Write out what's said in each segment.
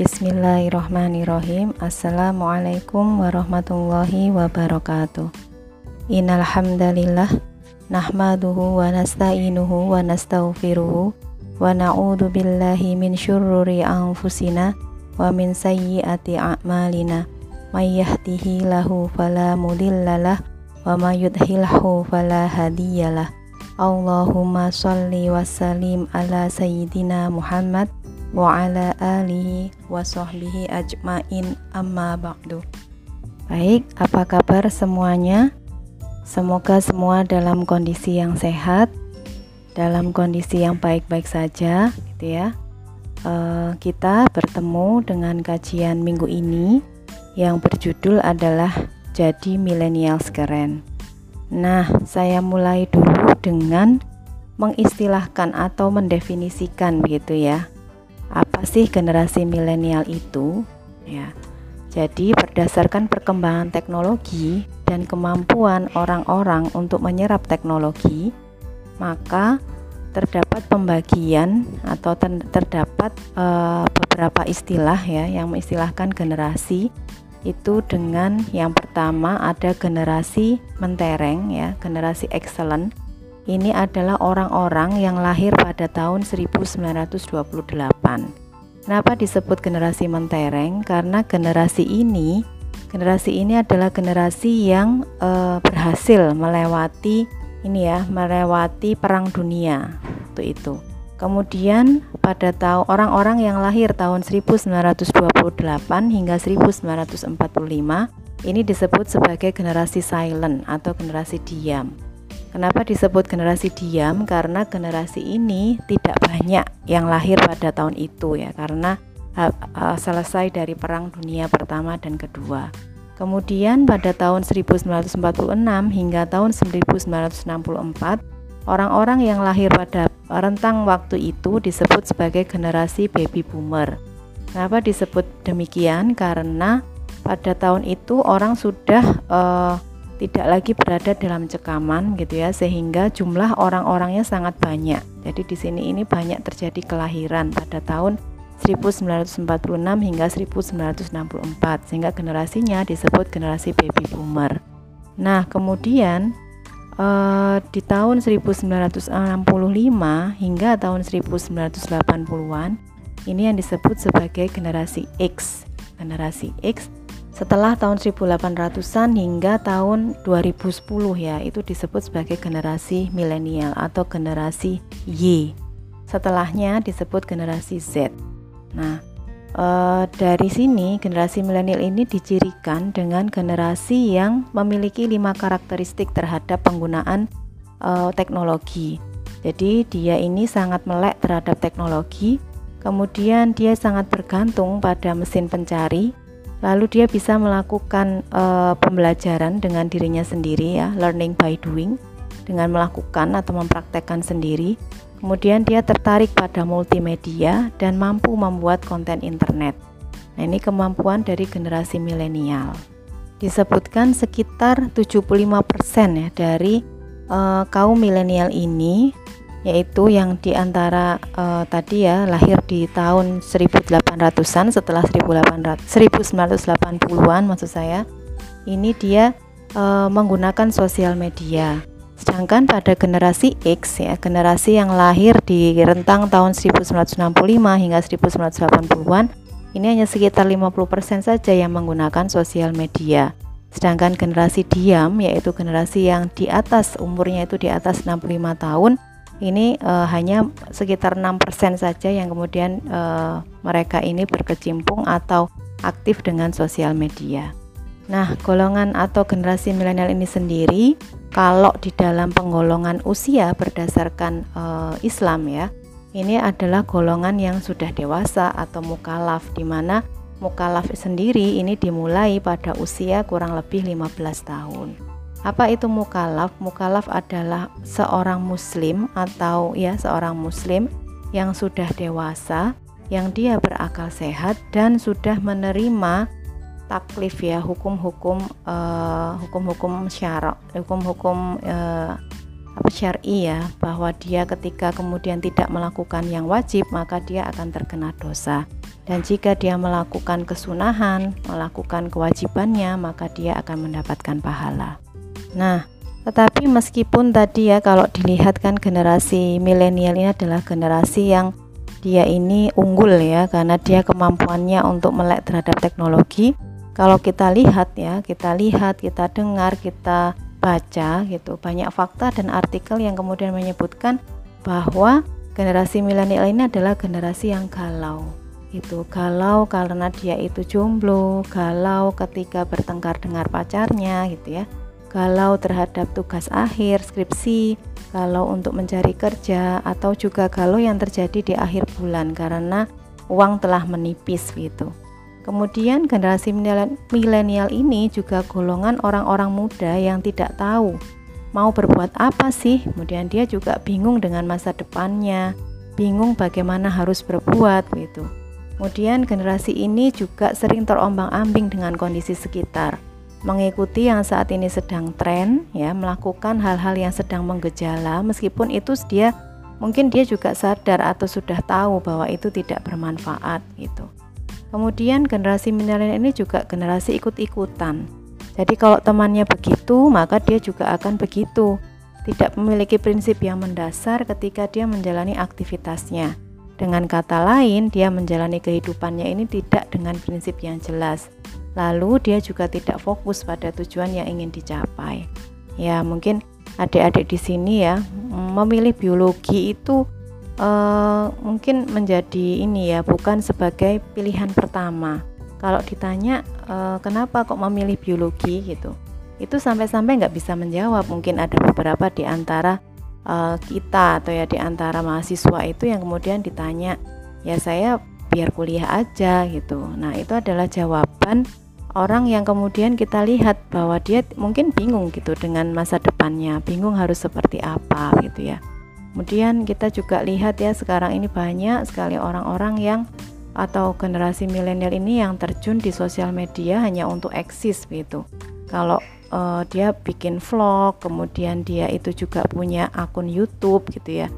Bismillahirrahmanirrahim. Assalamualaikum warahmatullahi wabarakatuh. Innal hamdalillah nahmaduhu wa nasta'inuhu wa nastaghfiruhu wa na'udzu billahi min syururi anfusina wa min sayyiati a'malina. May yahdihillahu fala mudhillalah wa may yudhilhu fala hadiyalah Allahumma shalli wa sallim ala sayyidina Muhammad wa ala alihi wa sahbihi ajmain amma ba'du Baik, apa kabar semuanya? Semoga semua dalam kondisi yang sehat, dalam kondisi yang baik-baik saja, gitu ya. E, kita bertemu dengan kajian minggu ini yang berjudul adalah Jadi Milenials Keren. Nah, saya mulai dulu dengan mengistilahkan atau mendefinisikan begitu ya apa sih generasi milenial itu? Ya. Jadi berdasarkan perkembangan teknologi dan kemampuan orang-orang untuk menyerap teknologi, maka terdapat pembagian atau ter terdapat uh, beberapa istilah ya yang mengistilahkan generasi itu dengan yang pertama ada generasi mentereng ya, generasi excellent ini adalah orang-orang yang lahir pada tahun 1928. Kenapa disebut generasi mentereng? Karena generasi ini, generasi ini adalah generasi yang e, berhasil melewati ini ya, melewati perang dunia waktu itu. Kemudian pada tahun orang-orang yang lahir tahun 1928 hingga 1945 ini disebut sebagai generasi silent atau generasi diam. Kenapa disebut generasi diam? Karena generasi ini tidak banyak yang lahir pada tahun itu ya, karena uh, uh, selesai dari Perang Dunia Pertama dan Kedua. Kemudian pada tahun 1946 hingga tahun 1964, orang-orang yang lahir pada rentang waktu itu disebut sebagai generasi baby boomer. Kenapa disebut demikian? Karena pada tahun itu orang sudah uh, tidak lagi berada dalam cekaman gitu ya sehingga jumlah orang-orangnya sangat banyak. Jadi di sini ini banyak terjadi kelahiran pada tahun 1946 hingga 1964 sehingga generasinya disebut generasi baby boomer. Nah, kemudian eh, di tahun 1965 hingga tahun 1980-an ini yang disebut sebagai generasi X. Generasi X setelah tahun 1800-an hingga tahun 2010 ya, itu disebut sebagai generasi milenial atau generasi Y. Setelahnya disebut generasi Z. Nah, e, dari sini generasi milenial ini dicirikan dengan generasi yang memiliki lima karakteristik terhadap penggunaan e, teknologi. Jadi dia ini sangat melek terhadap teknologi, kemudian dia sangat bergantung pada mesin pencari, lalu dia bisa melakukan uh, pembelajaran dengan dirinya sendiri ya learning by doing dengan melakukan atau mempraktekkan sendiri. Kemudian dia tertarik pada multimedia dan mampu membuat konten internet. Nah ini kemampuan dari generasi milenial. Disebutkan sekitar 75% ya dari uh, kaum milenial ini yaitu yang di antara uh, tadi ya lahir di tahun 1800-an setelah 1800 1980-an maksud saya ini dia uh, menggunakan sosial media. Sedangkan pada generasi X ya generasi yang lahir di rentang tahun 1965 hingga 1980-an ini hanya sekitar 50% saja yang menggunakan sosial media. Sedangkan generasi diam yaitu generasi yang di atas umurnya itu di atas 65 tahun ini uh, hanya sekitar 6% saja yang kemudian uh, mereka ini berkecimpung atau aktif dengan sosial media. Nah, golongan atau generasi milenial ini sendiri kalau di dalam penggolongan usia berdasarkan uh, Islam ya, ini adalah golongan yang sudah dewasa atau mukalaf di mana mukalaf sendiri ini dimulai pada usia kurang lebih 15 tahun. Apa itu mukalaf? Mukalaf adalah seorang muslim atau ya seorang muslim yang sudah dewasa, yang dia berakal sehat dan sudah menerima taklif ya hukum-hukum uh, hukum-hukum syarak, hukum-hukum uh, apa syar'i ya bahwa dia ketika kemudian tidak melakukan yang wajib maka dia akan terkena dosa dan jika dia melakukan kesunahan, melakukan kewajibannya, maka dia akan mendapatkan pahala. Nah, tetapi meskipun tadi ya kalau dilihat kan generasi milenial ini adalah generasi yang dia ini unggul ya karena dia kemampuannya untuk melek terhadap teknologi. Kalau kita lihat ya, kita lihat, kita dengar, kita baca gitu, banyak fakta dan artikel yang kemudian menyebutkan bahwa generasi milenial ini adalah generasi yang galau itu galau karena dia itu jomblo, galau ketika bertengkar dengan pacarnya gitu ya. Galau terhadap tugas akhir, skripsi, galau untuk mencari kerja atau juga galau yang terjadi di akhir bulan karena uang telah menipis gitu. Kemudian generasi milenial ini juga golongan orang-orang muda yang tidak tahu mau berbuat apa sih. Kemudian dia juga bingung dengan masa depannya, bingung bagaimana harus berbuat gitu. Kemudian generasi ini juga sering terombang-ambing dengan kondisi sekitar, mengikuti yang saat ini sedang tren, ya, melakukan hal-hal yang sedang menggejala, meskipun itu dia mungkin dia juga sadar atau sudah tahu bahwa itu tidak bermanfaat gitu. Kemudian generasi milenial ini juga generasi ikut-ikutan. Jadi kalau temannya begitu, maka dia juga akan begitu. Tidak memiliki prinsip yang mendasar ketika dia menjalani aktivitasnya dengan kata lain, dia menjalani kehidupannya ini tidak dengan prinsip yang jelas. Lalu dia juga tidak fokus pada tujuan yang ingin dicapai. Ya, mungkin adik-adik di sini ya memilih biologi itu uh, mungkin menjadi ini ya bukan sebagai pilihan pertama. Kalau ditanya uh, kenapa kok memilih biologi gitu, itu sampai-sampai nggak bisa menjawab. Mungkin ada beberapa di antara uh, kita atau ya di antara mahasiswa itu yang kemudian ditanya ya saya biar kuliah aja gitu. Nah itu adalah jawaban orang yang kemudian kita lihat bahwa dia mungkin bingung gitu dengan masa depannya bingung harus seperti apa gitu ya. Kemudian kita juga lihat ya sekarang ini banyak sekali orang-orang yang atau generasi milenial ini yang terjun di sosial media hanya untuk eksis gitu. Kalau uh, dia bikin vlog, kemudian dia itu juga punya akun YouTube gitu ya.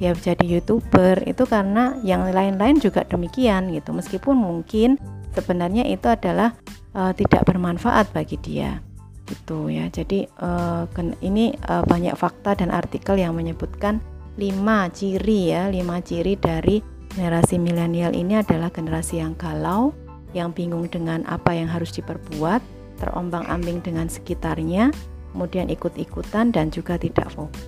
Dia jadi YouTuber itu karena yang lain-lain juga demikian gitu. Meskipun mungkin sebenarnya itu adalah uh, tidak bermanfaat bagi dia gitu ya. Jadi uh, ini uh, banyak fakta dan artikel yang menyebutkan lima ciri ya, lima ciri dari generasi milenial ini adalah generasi yang galau, yang bingung dengan apa yang harus diperbuat, terombang-ambing dengan sekitarnya, kemudian ikut-ikutan dan juga tidak fokus.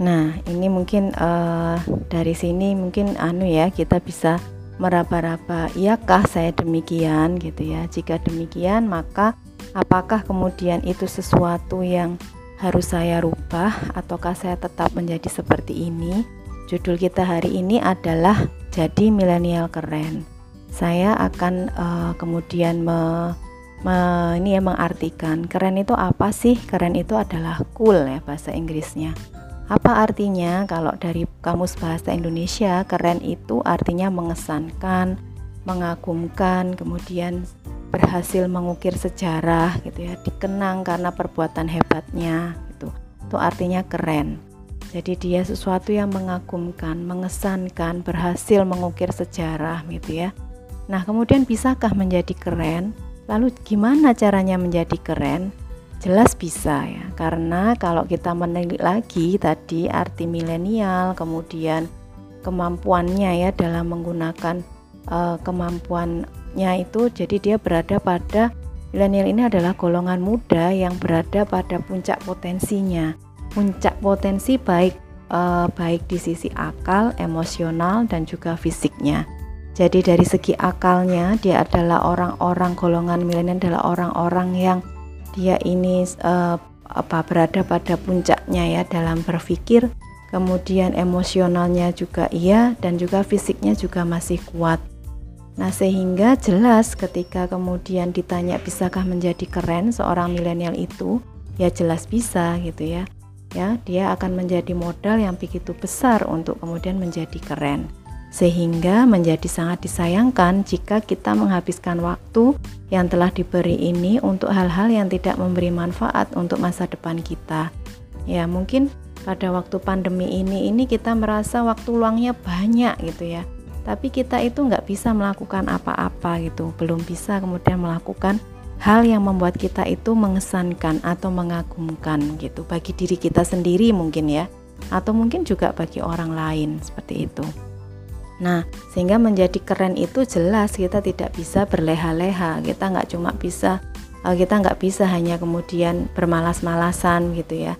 Nah, ini mungkin uh, dari sini mungkin anu ya kita bisa meraba-raba, iyakah saya demikian gitu ya. Jika demikian, maka apakah kemudian itu sesuatu yang harus saya rubah ataukah saya tetap menjadi seperti ini? Judul kita hari ini adalah jadi milenial keren. Saya akan uh, kemudian me ini ya mengartikan keren itu apa sih? Keren itu adalah cool ya bahasa Inggrisnya. Apa artinya kalau dari kamus bahasa Indonesia keren itu artinya mengesankan, mengagumkan, kemudian berhasil mengukir sejarah gitu ya, dikenang karena perbuatan hebatnya gitu. Itu artinya keren. Jadi dia sesuatu yang mengagumkan, mengesankan, berhasil mengukir sejarah gitu ya. Nah, kemudian bisakah menjadi keren? Lalu gimana caranya menjadi keren? Jelas bisa ya, karena kalau kita menelik lagi tadi arti milenial, kemudian kemampuannya ya dalam menggunakan uh, kemampuannya itu, jadi dia berada pada milenial ini adalah golongan muda yang berada pada puncak potensinya, puncak potensi baik uh, baik di sisi akal, emosional dan juga fisiknya. Jadi dari segi akalnya dia adalah orang-orang golongan milenial adalah orang-orang yang dia ini uh, apa berada pada puncaknya ya dalam berpikir, kemudian emosionalnya juga iya dan juga fisiknya juga masih kuat. Nah, sehingga jelas ketika kemudian ditanya bisakah menjadi keren seorang milenial itu, ya jelas bisa gitu ya. Ya, dia akan menjadi modal yang begitu besar untuk kemudian menjadi keren sehingga menjadi sangat disayangkan jika kita menghabiskan waktu yang telah diberi ini untuk hal-hal yang tidak memberi manfaat untuk masa depan kita. Ya, mungkin pada waktu pandemi ini ini kita merasa waktu luangnya banyak gitu ya. tapi kita itu nggak bisa melakukan apa-apa gitu belum bisa kemudian melakukan hal yang membuat kita itu mengesankan atau mengagumkan gitu bagi diri kita sendiri mungkin ya atau mungkin juga bagi orang lain seperti itu Nah, sehingga menjadi keren itu jelas kita tidak bisa berleha-leha. Kita nggak cuma bisa, eh, kita nggak bisa hanya kemudian bermalas-malasan gitu ya.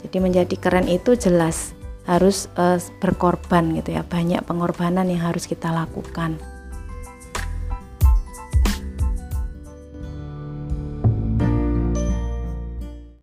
Jadi menjadi keren itu jelas harus uh, berkorban gitu ya banyak pengorbanan yang harus kita lakukan